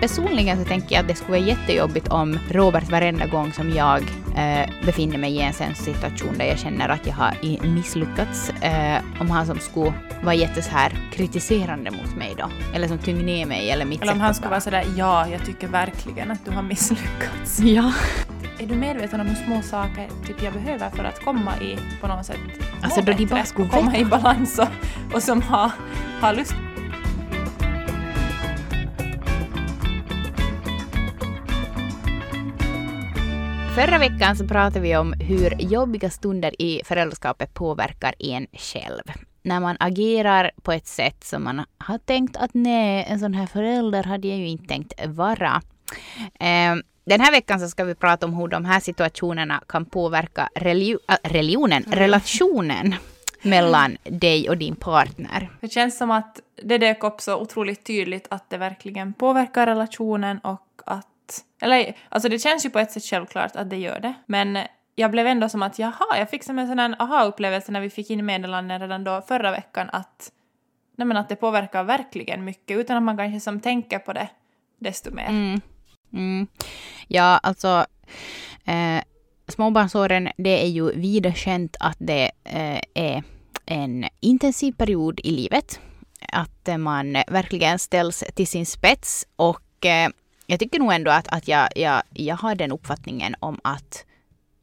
Personligen så tänker jag att det skulle vara jättejobbigt om Robert varenda gång som jag eh, befinner mig i en sån situation där jag känner att jag har misslyckats, eh, om han som skulle vara jätte så här kritiserande mot mig då, eller som tynger ner mig eller mitt Eller om han skulle vara sådär, ja, jag tycker verkligen att du har misslyckats. Ja. Är du medveten om hur små saker typ, jag behöver för att komma i, på något sätt, Alltså då de bara komma i balans och, och som har, har lust Förra veckan så pratade vi om hur jobbiga stunder i föräldraskapet påverkar en själv. När man agerar på ett sätt som man har tänkt att nej, en sån här förälder hade jag ju inte tänkt vara. Eh, den här veckan så ska vi prata om hur de här situationerna kan påverka religi äh, religionen, mm. relationen mellan dig och din partner. Det känns som att det dök upp så otroligt tydligt att det verkligen påverkar relationen och att eller alltså det känns ju på ett sätt självklart att det gör det, men jag blev ändå som att jaha, jag fick som en sån här aha-upplevelse när vi fick in meddelanden redan då förra veckan att, nej men att det påverkar verkligen mycket utan att man kanske som tänker på det desto mer. Mm. Mm. Ja, alltså eh, småbarnsåren, det är ju vida känt att det eh, är en intensiv period i livet. Att man verkligen ställs till sin spets och eh, jag tycker nog ändå att, att jag, jag, jag har den uppfattningen om att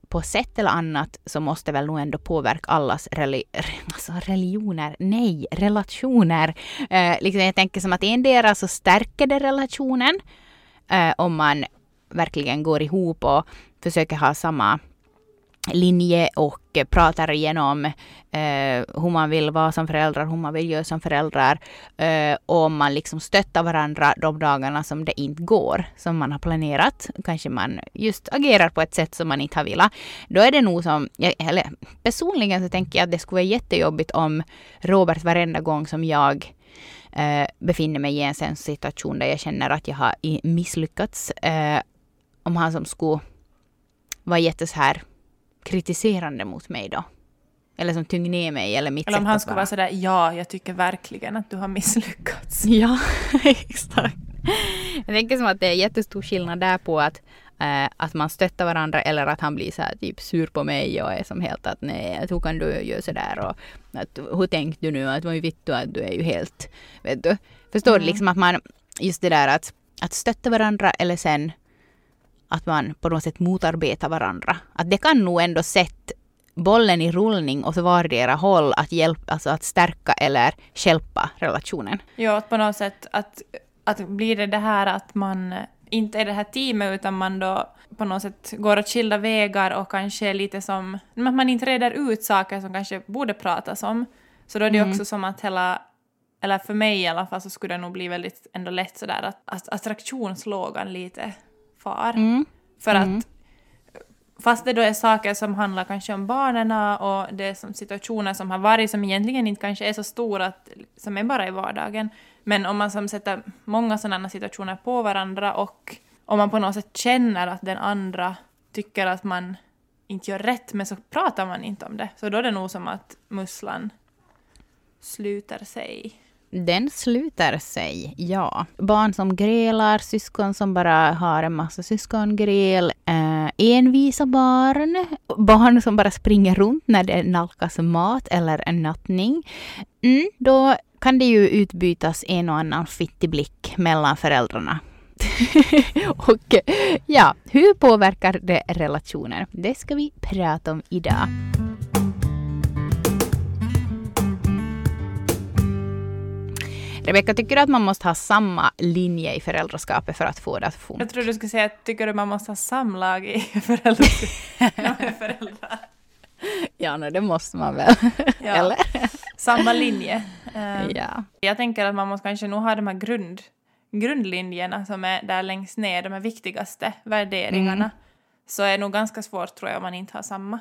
på sätt eller annat så måste väl nog ändå påverka allas reli alltså religioner, nej, relationer. Eh, liksom jag tänker som att endera så stärker det relationen eh, om man verkligen går ihop och försöker ha samma linje och pratar igenom eh, hur man vill vara som föräldrar, hur man vill göra som föräldrar. Eh, och man liksom stöttar varandra de dagarna som det inte går som man har planerat. Kanske man just agerar på ett sätt som man inte har velat. Då är det nog som, eller personligen så tänker jag att det skulle vara jättejobbigt om Robert varenda gång som jag eh, befinner mig i en sån situation där jag känner att jag har misslyckats. Eh, om han som skulle vara jätte så här kritiserande mot mig då. Eller som tynger ner mig eller mitt Eller om han skulle vara sådär, ja, jag tycker verkligen att du har misslyckats. Ja, exakt. Jag tänker som att det är jättestor skillnad där på att, äh, att man stöttar varandra eller att han blir så här typ sur på mig och är som helt att nej, hur kan du göra sådär och att, hur tänkte du nu att vad vet du att du är ju helt, vet du. Förstår mm. du liksom att man, just det där att, att stötta varandra eller sen att man på något sätt motarbetar varandra. Att det kan nog ändå sätta bollen i rullning åt vardera håll att, hjälpa, alltså att stärka eller hjälpa relationen. Ja, att på något sätt att, att blir det det här att man inte är det här teamet utan man då på något sätt går åt skilda vägar och kanske lite som att man inte reder ut saker som kanske borde pratas om. Så då är det mm. också som att hela eller för mig i alla fall så skulle det nog bli väldigt ändå lätt sådär att, att attraktionslågan lite far. Mm. För mm. att fast det då är saker som handlar kanske om barnen och det är som situationer som har varit som egentligen inte kanske är så stora, att, som är bara i vardagen. Men om man som sätter många sådana situationer på varandra och om man på något sätt känner att den andra tycker att man inte gör rätt, men så pratar man inte om det. Så då är det nog som att musslan sluter sig. Den sluter sig, ja. Barn som grälar, syskon som bara har en massa syskongräl, eh, envisa barn, barn som bara springer runt när det nalkas mat eller en nattning. Mm, då kan det ju utbytas en och annan fittig blick mellan föräldrarna. och ja, hur påverkar det relationer? Det ska vi prata om idag. Rebecka, tycker du att man måste ha samma linje i föräldraskapet för att få det att funka? Jag tror du skulle säga, tycker du man måste ha samlag i föräldraskapet? ja, no, det måste man väl? Ja. Eller? Samma linje. Um, ja. Jag tänker att man måste kanske nog ha de här grund, grundlinjerna som är där längst ner, de här viktigaste värderingarna. Mm. Så är det nog ganska svårt tror jag om man inte har samma.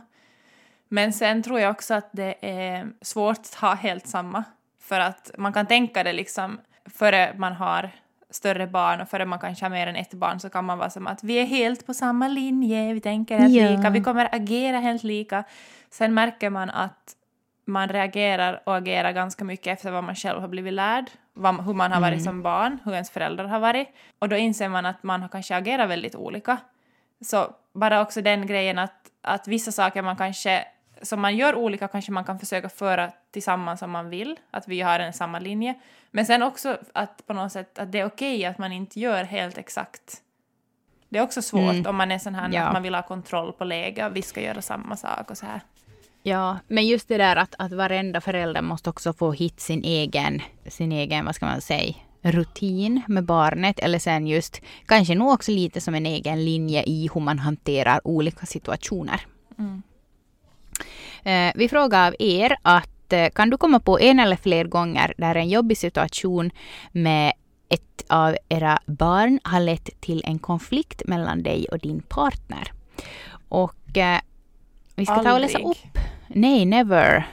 Men sen tror jag också att det är svårt att ha helt samma. För att man kan tänka det liksom före man har större barn och före man kanske har mer än ett barn så kan man vara som att vi är helt på samma linje, vi tänker helt ja. lika, vi kommer agera helt lika. Sen märker man att man reagerar och agerar ganska mycket efter vad man själv har blivit lärd vad, hur man har varit Mm. som barn, hur ens föräldrar har varit. Och då inser man att man har kanske agerat väldigt olika. Så bara också den grejen att, att vissa saker man kanske, som man gör olika kanske man kan försöka föra tillsammans om man vill, att vi har en samma linje. Men sen också att på något sätt att det är okej att man inte gör helt exakt. Det är också svårt Mm. om man är sån här Ja. att man vill ha kontroll på läge och vi ska göra samma sak och så här. Ja, men just det där att, att varenda förälder måste också få hit sin egen, sin egen, vad ska man säga, rutin med barnet. Eller sen just, kanske nog också lite som en egen linje i hur man hanterar olika situationer. Mm. Eh, vi frågar av er att eh, kan du komma på en eller fler gånger där en jobbig situation med ett av era barn har lett till en konflikt mellan dig och din partner? Och eh, vi ska ta och läsa Aldrig. upp. Nej, never.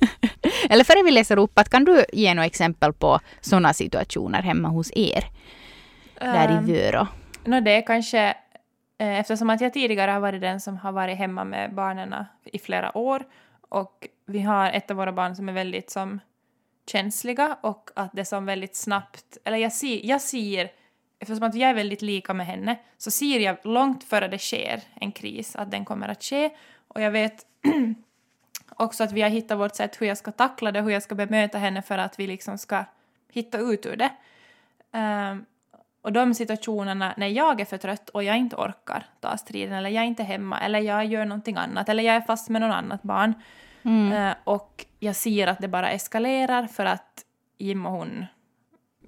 eller före vi läser upp, att kan du ge några exempel på sådana situationer hemma hos er? Där Ehm, i Vörå. Nå, det är kanske Eh, eftersom att jag tidigare har varit den som har varit hemma med barnen i flera år och vi har ett av våra barn som är väldigt som känsliga och att det som väldigt snabbt, eller jag ser, jag ser eftersom att jag är väldigt lika med henne så ser jag långt före det sker en kris att den kommer att ske och jag vet också att vi har hittat vårt sätt hur jag ska tackla det, hur jag ska bemöta henne för att vi liksom ska hitta ut ur det. Um, och de situationerna när jag är för trött och jag inte orkar ta striden eller jag är inte hemma eller jag gör någonting annat eller jag är fast med någon annat barn Mm. eh, och jag ser att det bara eskalerar för att Jim och hon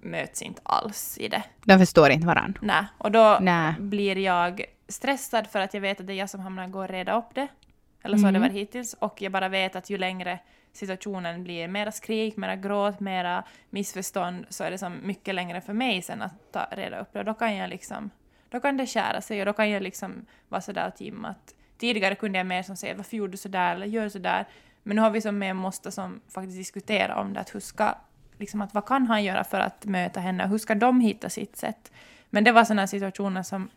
möts inte alls i det. De förstår inte varandra. Nej. Och då Nej. blir jag stressad för att jag vet att det är jag som hamnar gå och reda upp det. Eller så har det Mm. varit hittills. Och jag bara vet att ju längre situationen blir mera skrik, mera gråt, mera missförstånd så är det som mycket längre för mig sen att ta reda upp det. Och då kan jag liksom, då kan det skära sig och då kan jag liksom vara sådär åt Jim att tidigare kunde jag mer som säga varför gjorde du sådär eller gör sådär. Men nu har vi som mer måste som faktiskt diskutera om det att hur ska, liksom att vad kan han göra för att möta henne hur ska de hitta sitt sätt. Men det var sådana situationer som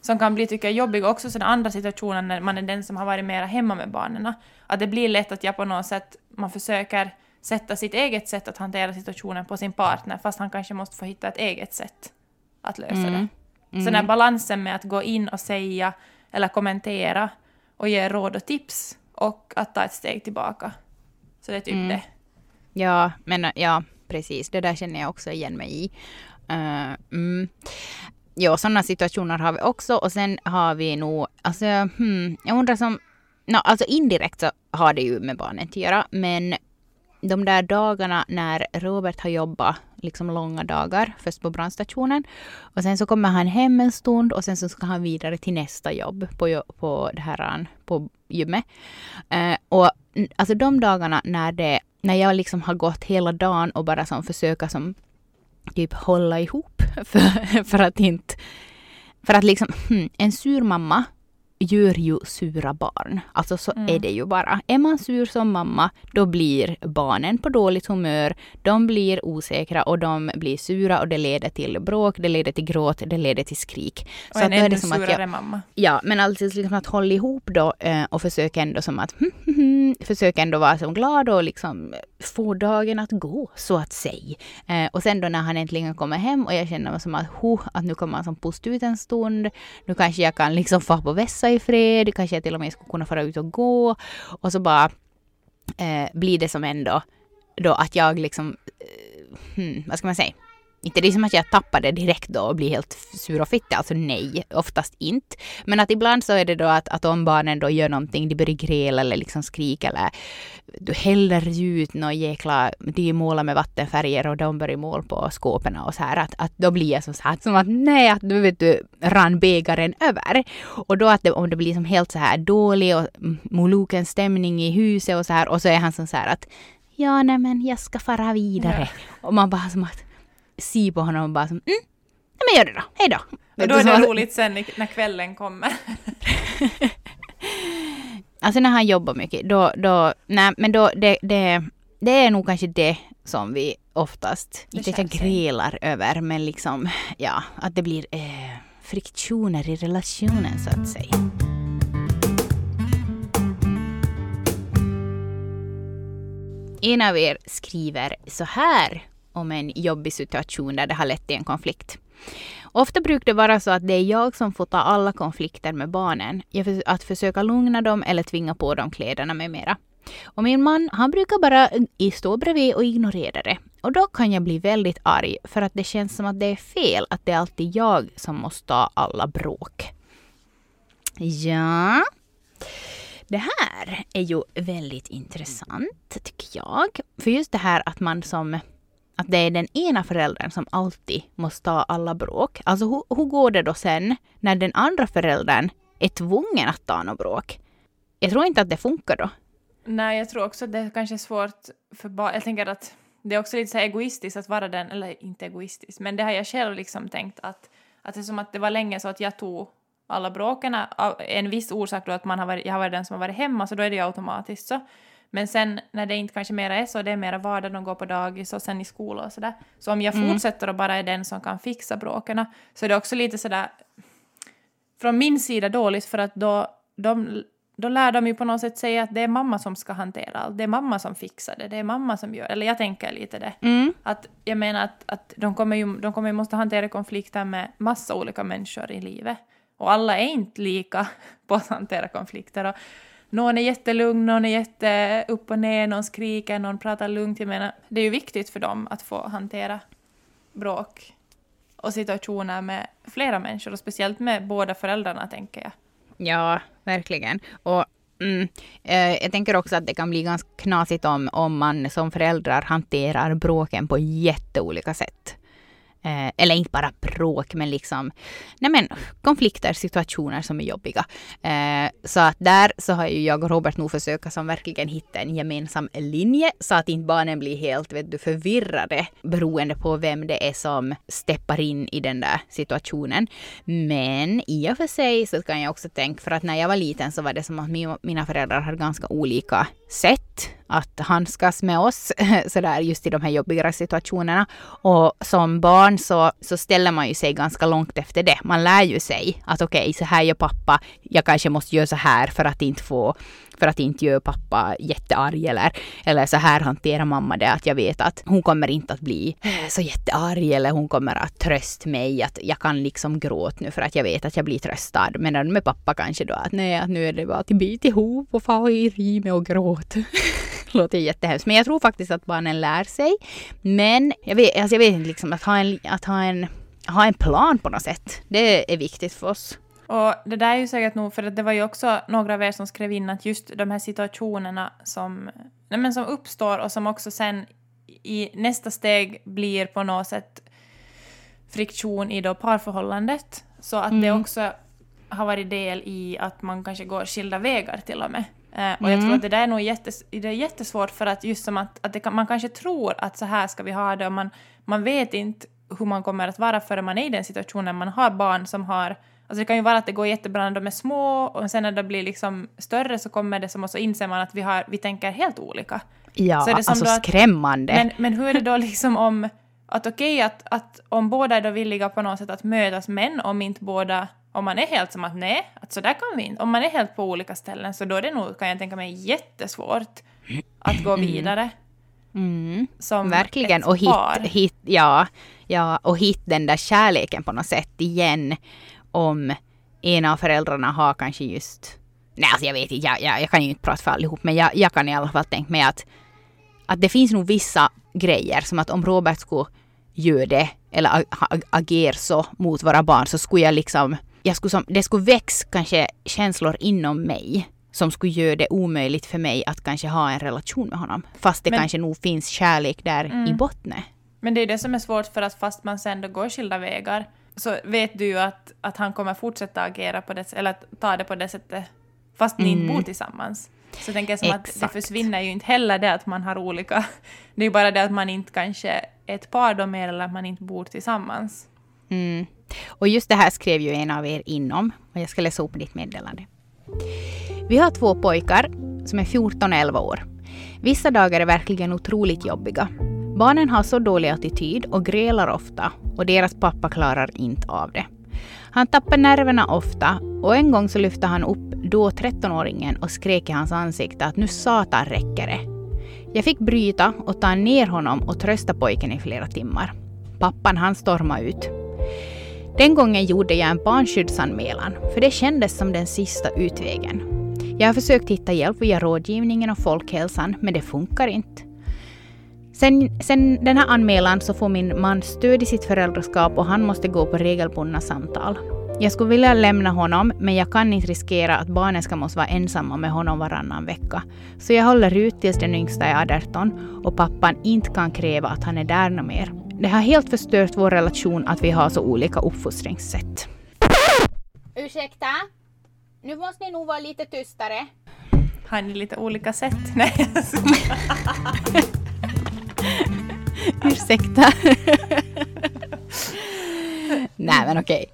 som kan bli, tycker jag, jobbiga också sådana andra situationer när man är den som har varit mera hemma med barnen. Att det blir lätt att jag på något sätt, man försöker sätta sitt eget sätt att hantera situationen på sin partner fast han kanske måste få hitta ett eget sätt att lösa Mm. det. Mm. Så den här balansen med att gå in och säga eller kommentera och ge råd och tips och att ta ett steg tillbaka. Så det är typ Mm. det. Ja, men ja, precis. Det där känner jag också igen mig i. Uh, mm. Ja, sådana situationer har vi också. Och sen har vi nog, alltså, hmm, jag undrar som, no, alltså indirekt så har det ju med barnen att göra, men de där dagarna när Robert har jobbat liksom långa dagar, först på brandstationen och sen så kommer han hem en stund och sen så ska han vidare till nästa jobb på, på det här på gymmet. Eh, och alltså de dagarna när det, när jag liksom har gått hela dagen och bara som försöka som typ hålla ihop för, för att inte, för att liksom, hmm, en sur mamma gör ju sura barn. Alltså så Mm. är det ju bara. Är man sur som mamma, då blir barnen på dåligt humör, de blir osäkra och de blir sura och det leder till bråk, det leder till gråt, det leder till skrik. Och Så en ännu som surare jag, mamma. Ja, men alltså liksom att hålla ihop då eh, och försöka ändå som att hmm, hmm, försöka ändå vara så glad och liksom få dagen att gå så att säga. Eh, och sen då när han äntligen kommer hem och jag känner mig som att, huh, att nu kommer han som pusta ut en stund. Nu kanske jag kan liksom få på vässa i fred, kanske jag till och med skulle kunna fara ut och gå. Och så bara eh, blir det som ändå då att jag liksom, eh, hmm, vad ska man säga? Inte det är som att jag tappar det direkt då och blir helt sur och fittig, alltså nej, oftast inte. Men att ibland så är det då att, att om barnen då gör någonting, de börjar gräla eller liksom skrika eller du häller ut något jäkla, de målar med vattenfärger och de börjar måla på skåpen och så här, att, att då blir jag som så här, som att nej, att nu vet du, rann bägaren över. Och då att det, om det blir som helt så här dålig och moluken stämning i huset och så här, och så är han som så här att ja, nej men jag ska fara vidare. Och man bara som att se på honom och bara som mm, nej men gör det då, hej då. Och då är det roligt sen när kvällen kommer. Alltså när han jobbar mycket, då, då, nej men då, det, det, det är nog kanske det som vi oftast, Det inte jag grälar över, men liksom, ja, att det blir eh, friktioner i relationen så att säga. En av er skriver så här om en jobbig situation där det har lett till en konflikt. Ofta brukar det vara så att det är jag som får ta alla konflikter med barnen. Att försöka lugna dem eller tvinga på dem kläderna med mera. Och min man, han brukar bara stå bredvid och ignorera det. Och då kan jag bli väldigt arg för att det känns som att det är fel att det är alltid jag som måste ta alla bråk. Ja, det här är ju väldigt intressant tycker jag. För just det här att man som att det är den ena föräldern som alltid måste ta alla bråk. Alltså hur, hur går det då sen när den andra föräldern är tvungen att ta något bråk? Jag tror inte att det funkar då. Nej, jag tror också att det kanske är svårt för barn. Jag tänker att det är också lite så egoistiskt att vara den, eller inte egoistiskt, men det har jag själv liksom tänkt att, att det är som att det var länge så att jag tog alla bråken av en viss orsak då att man har varit, jag har varit den som har varit hemma så då är det ju automatiskt så. Men sen när det inte kanske mera är så, det är mera vardag, de går på dagis och sen i skola och sådär. Så om jag mm. fortsätter och bara är den som kan fixa bråken så är det också lite sådär från min sida dåligt för att då, de, då lär de ju på något sätt säga att det är mamma som ska hantera allt, det är mamma som fixar det, det är mamma som gör Eller jag tänker lite det. Mm. Att jag menar att, att de kommer ju de kommer ju måste hantera konflikter med massa olika människor i livet. Och alla är inte lika på att hantera konflikter. Och någon är jättelugn, någon är jätte upp och ner, någon skriker, någon pratar lugnt. Jag menar, det är ju viktigt för dem att få hantera bråk och situationer med flera människor och speciellt med båda föräldrarna tänker jag. Ja, verkligen. Och Mm. Eh, jag tänker också att det kan bli ganska knasigt om, om man som föräldrar hanterar bråken på jätteolika sätt. Eh, eller inte bara bråk, men liksom nej men, konflikter, situationer som är jobbiga. Eh, så att där så har ju jag och Robert nog försökt som verkligen hitta en gemensam linje så att inte barnen blir helt vet du, förvirrade beroende på vem det är som steppar in i den där situationen. Men i och för sig så kan jag också tänka, för att när jag var liten så var det som att mina föräldrar hade ganska olika sätt att handskas med oss sådär just i de här jobbigare situationerna. Och som barn så, så ställer man ju sig ganska långt efter det. Man lär ju sig att okej, okay, så här gör pappa, jag kanske måste göra så här för att inte få för att inte göra pappa jättearg eller, eller så här hanterar mamma det att jag vet att hon kommer inte att bli eh, så jättearg eller hon kommer att trösta mig att jag kan liksom gråta nu för att jag vet att jag blir tröstad. Men med pappa kanske då att nej, att nu är det bara att bita ihop och få i rime och gråta. låter jättehemskt. Men jag tror faktiskt att barnen lär sig. Men jag vet, alltså jag vet inte, liksom, att, ha en, att ha, en, ha en plan på något sätt. Det är viktigt för oss. Och det där är ju säkert nog, för det var ju också några av er som skrev in att just de här situationerna som, nej men som uppstår och som också sen i nästa steg blir på något sätt friktion i då parförhållandet. Så att mm. det också har varit del i att man kanske går skilda vägar till och med. Eh, och mm. jag tror att det där är nog jättes, det är jättesvårt för att just som att, att det man kanske tror att så här ska vi ha det och man, man vet inte hur man kommer att vara förrän man är i den situationen. Man har barn som har Alltså det kan ju vara att det går jättebra när de är små och sen när de blir liksom större så kommer det som och så inser man att vi, har, vi tänker helt olika. Ja, så är det som alltså att, skrämmande. Men, men hur är det då liksom om att okej okay, att, att om båda är då villiga på något sätt att mötas men om inte båda om man är helt som att nej, att så där kan vi inte. Om man är helt på olika ställen så då är det nog, kan jag tänka mig, jättesvårt att gå mm. vidare. Mm. Som Verkligen, och hit, hit, ja, ja, och hit den där kärleken på något sätt igen. Om ena av föräldrarna har kanske just... Nej, alltså jag vet inte, jag, jag, jag kan ju inte prata för allihop, men jag, jag kan i alla fall tänka mig att, att det finns nog vissa grejer som att om Robert skulle göra det eller agera så mot våra barn så skulle jag liksom jag skulle som, det skulle växa kanske känslor inom mig som skulle göra det omöjligt för mig att kanske ha en relation med honom. Fast det Men, kanske nog finns kärlek där mm. i botten. Men det är det som är svårt för att fast man sen då går skilda vägar så vet du ju att, att han kommer fortsätta agera på det eller ta det på det sättet fast ni mm. inte bor tillsammans. Så jag tänker som Exakt. att det försvinner ju inte heller det att man har olika... Det är ju bara det att man inte kanske är ett par då mer eller att man inte bor tillsammans. Mm. Och just det här skrev ju en av er inom och jag ska läsa upp ditt meddelande. Vi har två pojkar som är 14 och 11 år. Vissa dagar är verkligen otroligt jobbiga. Barnen har så dålig attityd och grälar ofta och deras pappa klarar inte av det. Han tappar nerverna ofta och en gång så lyfte han upp då 13-åringen och skrek i hans ansikte att nu satan räcker det. Jag fick bryta och ta ner honom och trösta pojken i flera timmar. Pappan han stormade ut. Den gången gjorde jag en barnskyddsanmälan, för det kändes som den sista utvägen. Jag har försökt hitta hjälp via rådgivningen och folkhälsan, men det funkar inte. Sen, sen den här anmälan så får min man stöd i sitt föräldraskap och han måste gå på regelbundna samtal. Jag skulle vilja lämna honom, men jag kan inte riskera att barnen ska måste vara ensamma med honom varannan vecka. Så jag håller ut tills den yngsta är 18 och pappan inte kan kräva att han är där något mer. Det har helt förstört vår relation att vi har så olika uppfostringssätt. Ursäkta? Nu måste ni nog vara lite tystare. Har ni lite olika sätt? Nej, Ursäkta. Nej men okej.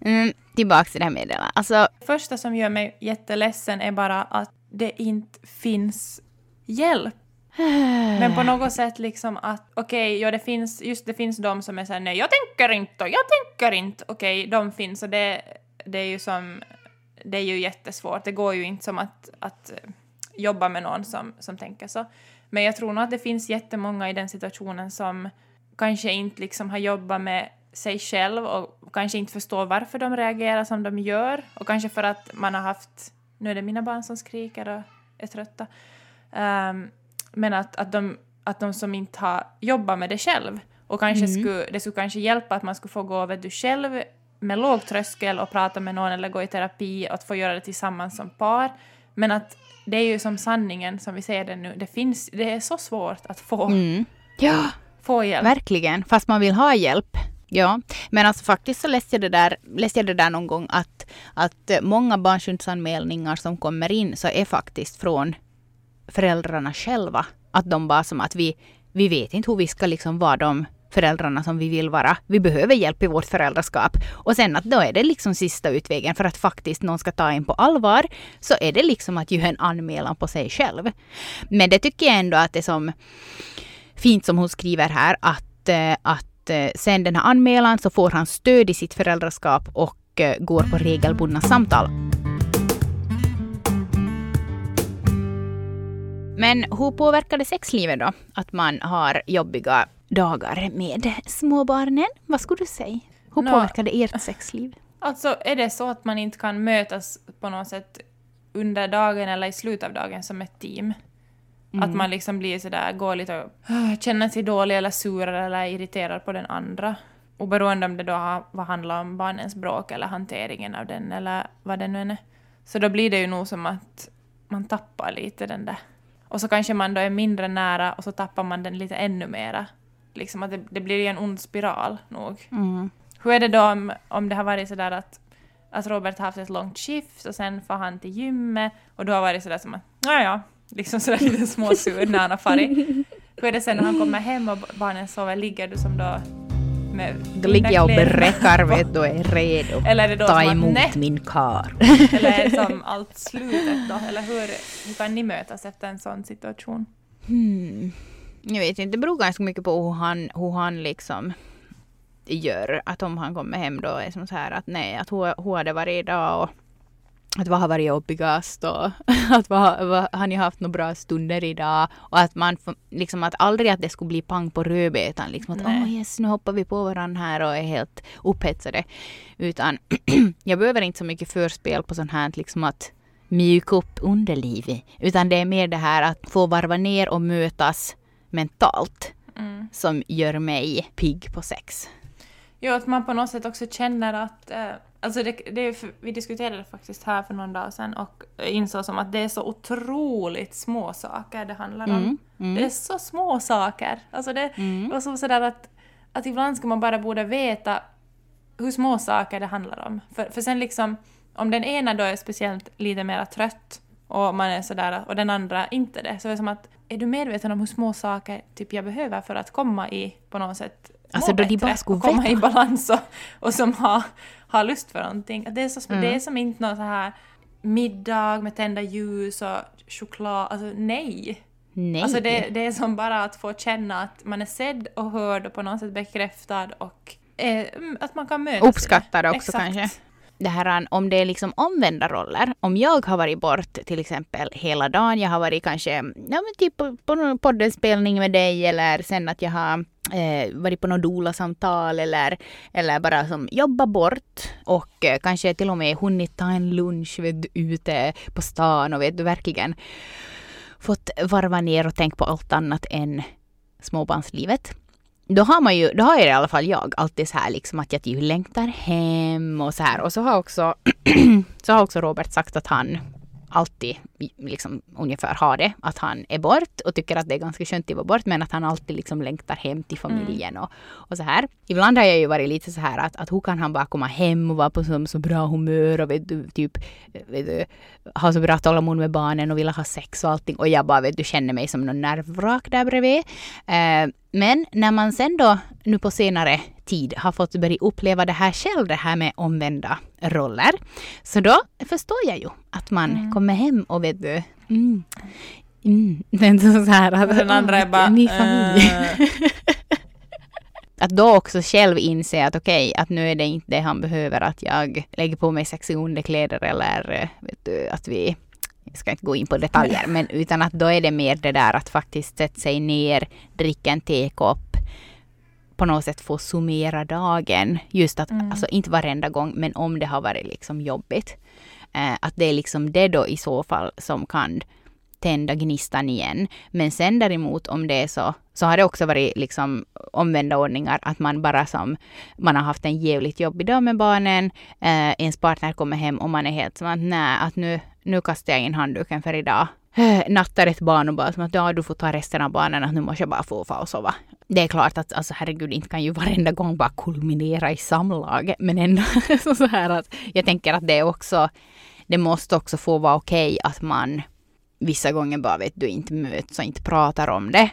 Mm, tillbaks till det här meddelandet. Alltså, Det första som gör mig jätteledsen är bara att det inte finns hjälp. Men på något sätt liksom att okej, ja det finns, just det finns de som är såhär nej jag tänker inte och jag tänker inte. Okej, de finns och det, det är ju som, det är ju jättesvårt. Det går ju inte som att, att eh, jobba med någon som, som tänker så. Men jag tror nog att det finns jättemånga i den situationen som kanske inte liksom har jobbat med sig själv och kanske inte förstår varför de reagerar som de gör. Och kanske för att man har haft, nu är det mina barn som skriker och är trötta. Ehm, men att, att, de, att de som inte har jobbat med det själv och kanske Mm. skulle, det skulle kanske hjälpa att man skulle få gå vet du, själv med låg tröskel och prata med någon eller gå i terapi och att få göra det tillsammans som par. Men att det är ju som sanningen som vi ser det nu, det finns, det är så svårt att få, mm. Ja, få hjälp. verkligen. Fast man vill ha hjälp. Ja, men alltså faktiskt så läste jag det där, läste jag det där någon gång att, att många barnskyddsanmälningar som kommer in så är faktiskt från föräldrarna själva. Att de bara som att vi, vi vet inte hur vi ska liksom vara de föräldrarna som vi vill vara. Vi behöver hjälp i vårt föräldraskap. Och sen att då är det liksom sista utvägen för att faktiskt någon ska ta in på allvar. Så är det liksom att göra en anmälan på sig själv. Men det tycker jag ändå att det är som fint som hon skriver här att, eh, att eh, sen den här anmälan så får han stöd i sitt föräldraskap och eh, går på regelbundna samtal. Men hur påverkar det sexlivet då? Att man har jobbiga dagar med småbarnen? Vad skulle du säga? Hur påverkar det ert sexliv? Alltså är det så att man inte kan mötas på något sätt under dagen eller i slutet av dagen som ett team? Att man liksom blir sådär, går lite och ah, känner sig dålig eller sur eller irriterad på den andra. Oberoende om det då har, vad handlar om barnens bråk eller hanteringen av den eller vad det nu än är. Så då blir det ju nog som att man tappar lite den där. Och så kanske man då är mindre nära och så tappar man den lite ännu mera. Liksom att det, det blir ju en ond spiral nog. Mm. Hur är det då om, om det har varit sådär att, att Robert har haft ett långt skift och sen får han till gymmet och då har varit sådär som att ja ja, liksom sådär lite småsur när han har farit. Hur är det sen när han kommer hem och barnen sover, ligger du som då med ligger jag och bräckar vet du och är redo. Eller är det då Ta som att emot nej, min kar. eller är det som allt slutet då? Eller hur, hur kan ni mötas efter en sån situation? Hmm. Jag vet inte, det beror ganska mycket på hur han, hur han liksom gör. Att om han kommer hem då är som så här att nej, att hur, hur har det varit idag och att vad har varit jobbigast och att vad, vad, har ni haft några bra stunder idag? Och att man liksom att aldrig att det skulle bli pang på rödbetan liksom att åh yes, nu hoppar vi på varandra här och är helt upphetsade. Utan jag behöver inte så mycket förspel på sånt här liksom att mjuka upp underlivet. Utan det är mer det här att få varva ner och mötas mentalt Mm. som gör mig pigg på sex. Jo, att man på något sätt också känner att... Eh, alltså det, det vi diskuterade faktiskt här för någon dag sedan och insåg som att det är så otroligt små saker det handlar om. Mm, mm. Det är så små saker. Alltså det Mm. var som sådär att, att ibland ska man bara borde veta hur små saker det handlar om. För, för sen liksom, om den ena då är speciellt lite mer trött och man är sådär och den andra inte det, så är det som att är du medveten om hur små saker typ jag behöver för att komma i på något sätt Alltså, då de bara skulle komma veta. i balans och, och som har, har lust för någonting. Det är, så, Mm. det är som inte någon så här middag med tända ljus och choklad. Alltså nej. Nej. Alltså det, det är som bara att få känna att man är sedd och hörd och på något sätt bekräftad och eh, mm, att man kan mötas. Uppskattad också Exakt. kanske det här om det är liksom omvända roller. Om jag har varit bort till exempel hela dagen, jag har varit kanske ja, men typ på, på någon poddenspelning med dig eller sen att jag har eh, varit på något doula-samtal eller, eller bara som jobbat bort och eh, kanske till och med hunnit ta en lunch vet ute på stan och vet du verkligen fått varva ner och tänkt på allt annat än småbarnslivet då har man ju, då har jag i alla fall jag alltid så här liksom att jag typ längtar hem och så här. Och så har också, så har också Robert sagt att han alltid liksom ungefär har det. Att han är bort och tycker att det är ganska skönt att vara bort men att han alltid liksom längtar hem till familjen mm. och, och så här. Ibland har jag ju varit lite så här att, att hur kan han bara komma hem och vara på så, så bra humör och vet du, typ vet du, ha så bra tålamod med barnen och vilja ha sex och allting och jag bara vet du känner mig som någon nervvrak där bredvid. Uh, men när man sen då nu på senare tid har fått börja uppleva det här själv, det här med omvända roller. Så då förstår jag ju att man mm. kommer hem och vet du, mm, mm, det så här att, den andra är bara... Min familj. Uh. att då också själv inse att okej, okay, att nu är det inte det han behöver, att jag lägger på mig sexiga underkläder eller vet du, att vi jag ska inte gå in på detaljer, men utan att då är det mer det där att faktiskt sätta sig ner, dricka en tekopp, på något sätt få summera dagen. Just att, mm. alltså inte varenda gång, men om det har varit liksom jobbigt. Eh, att det är liksom det då i så fall som kan tända gnistan igen. Men sen däremot om det är så, så har det också varit liksom omvända ordningar, att man bara som, man har haft en jävligt jobbig dag med barnen, eh, ens partner kommer hem och man är helt som att nej, att nu, nu kastar jag in handduken för idag. Nattar ett barn och bara som att ja, du får ta resten av barnen, att nu måste jag bara få få och sova. Det är klart att alltså herregud, inte kan ju varenda gång bara kulminera i samlag, men ändå så här att jag tänker att det är också, det måste också få vara okej okay att man vissa gånger bara vet du inte möts och inte pratar om det.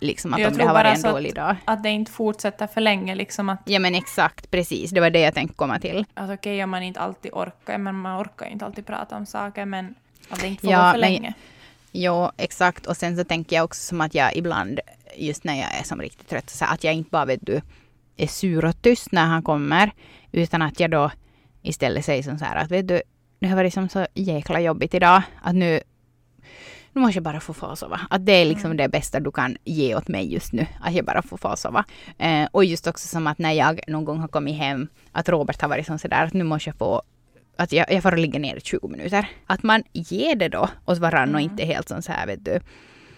Liksom att jag om det har varit en dålig dag. Att, det inte fortsätter för länge liksom att... Ja men exakt, precis. Det var det jag tänkte komma till. Att okej okay, om man inte alltid orkar, men man orkar inte alltid prata om saker men att det inte får ja, vara för men, länge. Jo, exakt. Och sen så tänker jag också som att jag ibland, just när jag är som riktigt trött, så att jag inte bara vet du, är sur och tyst när han kommer, utan att jag då istället säger som så här att vet du, det har varit som så jäkla jobbigt idag, att nu nu måste jag bara få få sova. Att det är liksom mm. det bästa du kan ge åt mig just nu. Att jag bara får få sova. Eh, och just också som att när jag någon gång har kommit hem, att Robert har varit som sådär att nu måste jag få att jag, jag får ligga ner i 20 minuter. Att man ger det då åt varandra mm. och inte helt sån så här vet du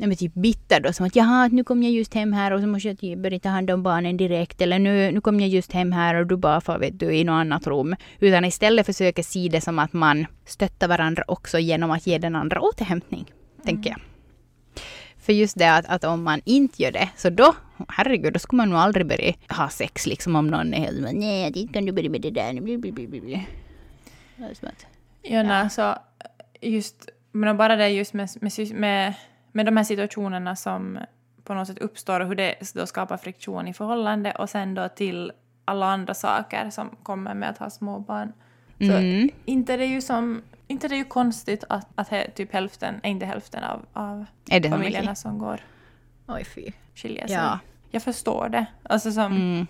ja, men typ bitter då, som att jaha, nu kom jag just hem här och så måste jag typ börja ta hand om barnen direkt. Eller nu, nu kom jag just hem här och du bara får vet du, i något annat rum. Utan istället försöker se det som att man stöttar varandra också genom att ge den andra återhämtning tänker jag. För just det att, att, om man inte gör det, så då, herregud, då skulle man nog aldrig börja ha sex liksom om någon är helt nej, inte kan du börja med det där. Blablabla. Ja, nej, så just, men bara det just med, med, med, de här situationerna som på något sätt uppstår och hur det då skapar friktion i förhållande och sen då till alla andra saker som kommer med att ha småbarn. Så mm. inte det är ju som inte det är ju konstigt att, att typ hälften, inte hälften av, av familjerna som går Oj, fy. skiljer sig. Ja. Jag förstår det. Alltså som... Mm.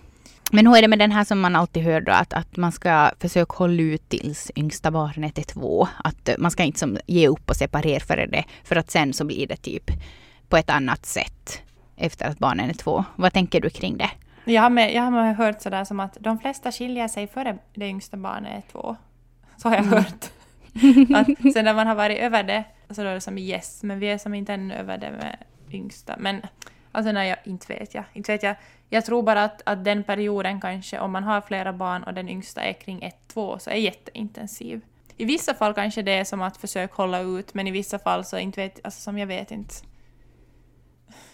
Men hur är det med den här som man alltid hör då, att, att man ska försöka hålla ut tills yngsta barnet är två. Att man ska inte som ge upp och separera för det, för att sen så blir det typ på ett annat sätt efter att barnen är två. Vad tänker du kring det? Jag har, med, jag har hört sådär som att de flesta skiljer sig före det yngsta barnet är två. Så har jag mm. hört. att sen när man har varit över det, så då är det som yes, men vi är som inte ännu över det med yngsta. Men alltså nej, jag, inte vet jag. Inte vet jag. Jag tror bara att, att den perioden kanske, om man har flera barn och den yngsta är kring ett, två, så är jätteintensiv. I vissa fall kanske det är som att försöka hålla ut, men i vissa fall så inte vet, alltså som jag vet inte.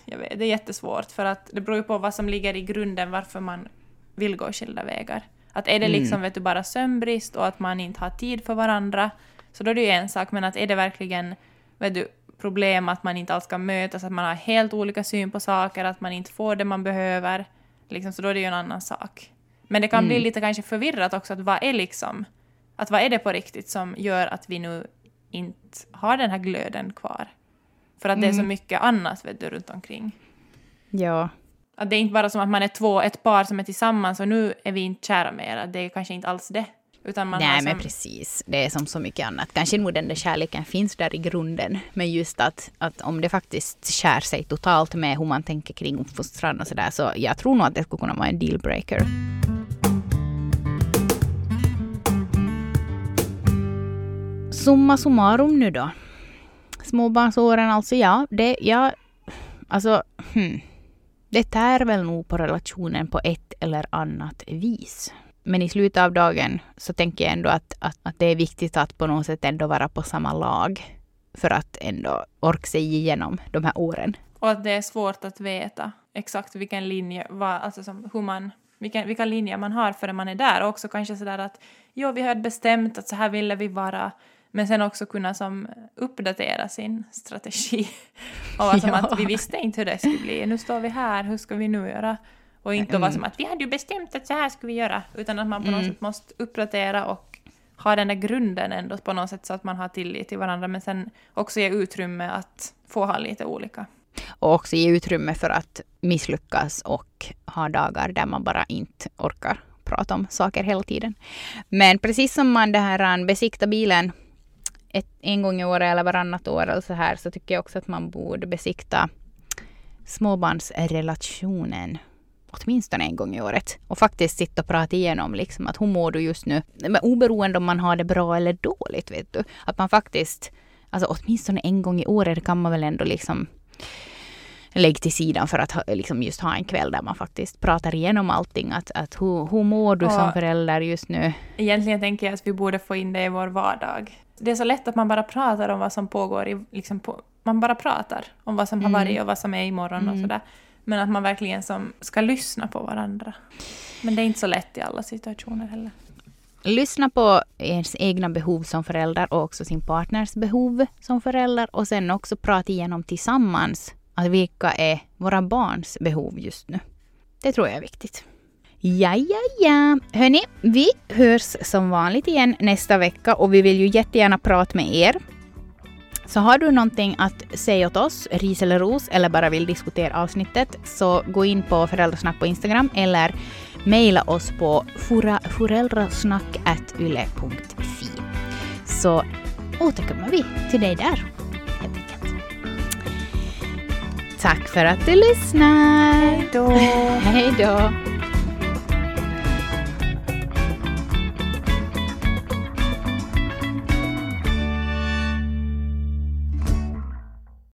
Jag vet, det är jättesvårt för att det beror ju på vad som ligger i grunden varför man vill gå skilda vägar. Att är det liksom mm. vet du, bara sömnbrist och att man inte har tid för varandra, så då är det ju en sak, men att är det verkligen vet du, problem att man inte alls kan mötas, att man har helt olika syn på saker, att man inte får det man behöver, liksom, så då är det ju en annan sak. Men det kan mm. bli lite kanske förvirrat också, att vad är liksom, att vad är det på riktigt som gör att vi nu inte har den här glöden kvar? För att mm. det är så mm. mycket annat vet du, runt omkring. Ja, att det är inte bara som att man är två, ett par som är tillsammans och nu är vi inte kära mer. Det är kanske inte alls det. Utan man Nej har men som, precis, det är som så mycket annat. Kanske nog den där kärleken finns där i grunden. Men just att, att om det faktiskt skär sig totalt med hur man tänker kring uppfostran och sådär. Så jag tror nog att det skulle kunna vara en dealbreaker. Summa summarum nu då. Småbarnsåren alltså, ja. Det, ja alltså, hmm. Det tär väl nog på relationen på ett eller annat vis. Men i slutet av dagen så tänker jag ändå att, att, att det är viktigt att på något sätt ändå vara på samma lag. För att ändå orka sig igenom de här åren. Och att det är svårt att veta exakt vilken linje, vad, alltså som, hur man, vilken, vilka linjer man har förrän man är där. Och också kanske sådär att jo, vi har bestämt att så här ville vi vara. Men sen också kunna som uppdatera sin strategi. Och som Ja. att vi visste inte hur det skulle bli. Nu står vi här, hur ska vi nu göra? Och inte vara som att vi hade ju bestämt att så här ska vi göra. Utan att man på något Mm. sätt måste uppdatera och ha den där grunden ändå på något sätt så att man har tillit till varandra. Men sen också ge utrymme att få ha lite olika. Och också ge utrymme för att misslyckas och ha dagar där man bara inte orkar prata om saker hela tiden. Men precis som man det här besiktar bilen ett, en gång i året eller varannat år eller så här så tycker jag också att man borde besikta småbarnsrelationen åtminstone en gång i året. Och faktiskt sitta och prata igenom liksom att hur mår du just nu? Men oberoende om man har det bra eller dåligt vet du. Att man faktiskt, alltså åtminstone en gång i året kan man väl ändå liksom lägg till sidan för att ha, liksom just ha en kväll där man faktiskt pratar igenom allting. Att, att hur, hur mår du som Och- förälder just nu? Egentligen tänker jag att vi borde få in det i vår vardag. Det är så lätt att man bara pratar om vad som pågår i, liksom på, man bara pratar om vad som har Mm. varit och vad som är imorgon och Mm. sådär. Men att man verkligen som ska lyssna på varandra. Men det är inte så lätt i alla situationer heller. Lyssna på ens egna behov som förälder och också sin partners behov som förälder och sen också prata igenom tillsammans att vilka är våra barns behov just nu. Det tror jag är viktigt. Ja, ja, ja. Hörni, vi hörs som vanligt igen nästa vecka och vi vill ju jättegärna prata med er. Så har du någonting att säga åt oss, ris eller ros, eller bara vill diskutera avsnittet, så gå in på Föräldrasnack på Instagram eller mejla oss på föräldrasnack.yle.fi. Så återkommer vi till dig där, helt enkelt. Tack för att du lyssnar! Då. Hej då!